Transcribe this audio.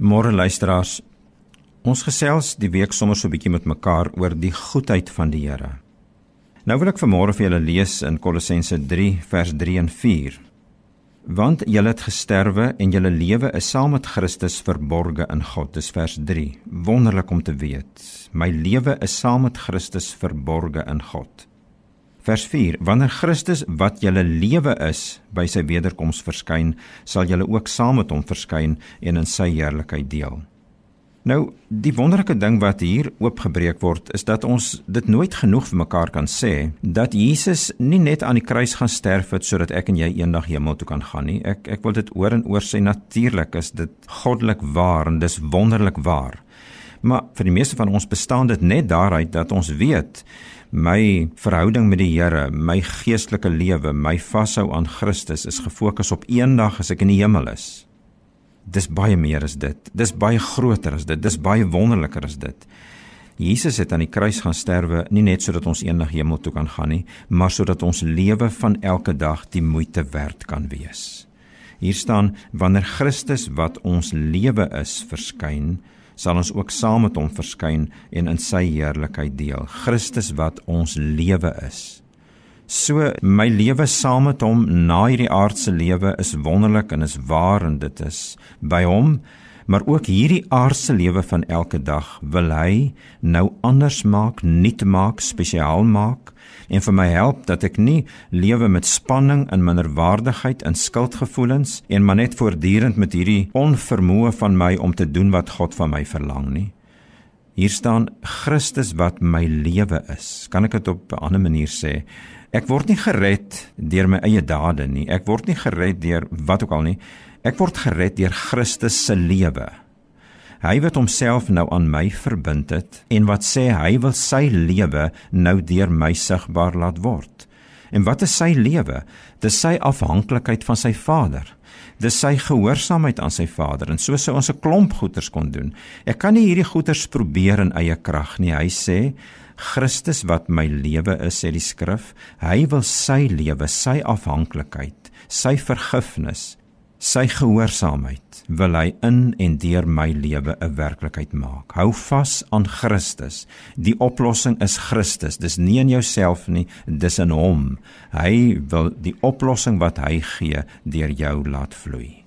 Môre luisteraars, ons gesels die week sommer so 'n bietjie met mekaar oor die goedheid van die Here. Nou wil ek vanmôre vir julle lees in Kolossense 3 vers 3 en 4. Want julle het gesterwe en julle lewe is saam met Christus verborge in God. Dis vers 3. Wonderlik om te weet. My lewe is saam met Christus verborge in God. Vers 4: Wanneer Christus wat julle lewe is by sy wederkoms verskyn, sal julle ook saam met hom verskyn en in sy heerlikheid deel. Nou, die wonderlike ding wat hier oopgebreek word, is dat ons dit nooit genoeg vir mekaar kan sê dat Jesus nie net aan die kruis gaan sterf het sodat ek en jy eendag hemel toe kan gaan nie. Ek ek wil dit oor en oor sê natuurlik is dit goddelik waar en dis wonderlik waar. Maar vir die meeste van ons bestaan dit net daaruit dat ons weet my verhouding met die Here, my geestelike lewe, my vashou aan Christus is gefokus op eendag as ek in die hemel is. Dis baie meer as dit. Dis baie groter as dit. Dis baie wonderliker as dit. Jesus het aan die kruis gaan sterwe nie net sodat ons eendag hemel toe kan gaan nie, maar sodat ons lewe van elke dag die moeite werd kan wees. Hier staan wanneer Christus wat ons lewe is verskyn, sal ons ook saam met hom verskyn en in sy heerlikheid deel. Christus wat ons lewe is. So my lewe saam met hom na hierdie aardse lewe is wonderlik en is waar en dit is by hom maar ook hierdie aardse lewe van elke dag wil hy nou anders maak, nuut maak, spesiaal maak en vir my help dat ek nie lewe met spanning en minderwaardigheid en skuldgevoelens en maar net voortdurend met hierdie onvermoë van my om te doen wat God van my verlang nie. Hier staan Christus wat my lewe is. Kan ek dit op 'n ander manier sê? Ek word nie gered deur my eie dade nie. Ek word nie gered deur wat ook al nie. Ek word gered deur Christus se lewe. Hy wat homself nou aan my verbind het en wat sê hy wil sy lewe nou deur my sigbaar laat word. En wat is sy lewe? Dis sy afhanklikheid van sy Vader. Dis sy gehoorsaamheid aan sy Vader en so sou ons 'n klomp goeders kon doen. Ek kan nie hierdie goeders probeer in eie krag nie. Hy sê Christus wat my lewe is, sê die skrif, hy wil sy lewe, sy afhanklikheid, sy vergifnis Sy gehoorsaamheid wil hy in en deur my lewe 'n werklikheid maak. Hou vas aan Christus. Die oplossing is Christus. Dis nie in jouself nie, dis in hom. Hy wil die oplossing wat hy gee deur jou laat vloei.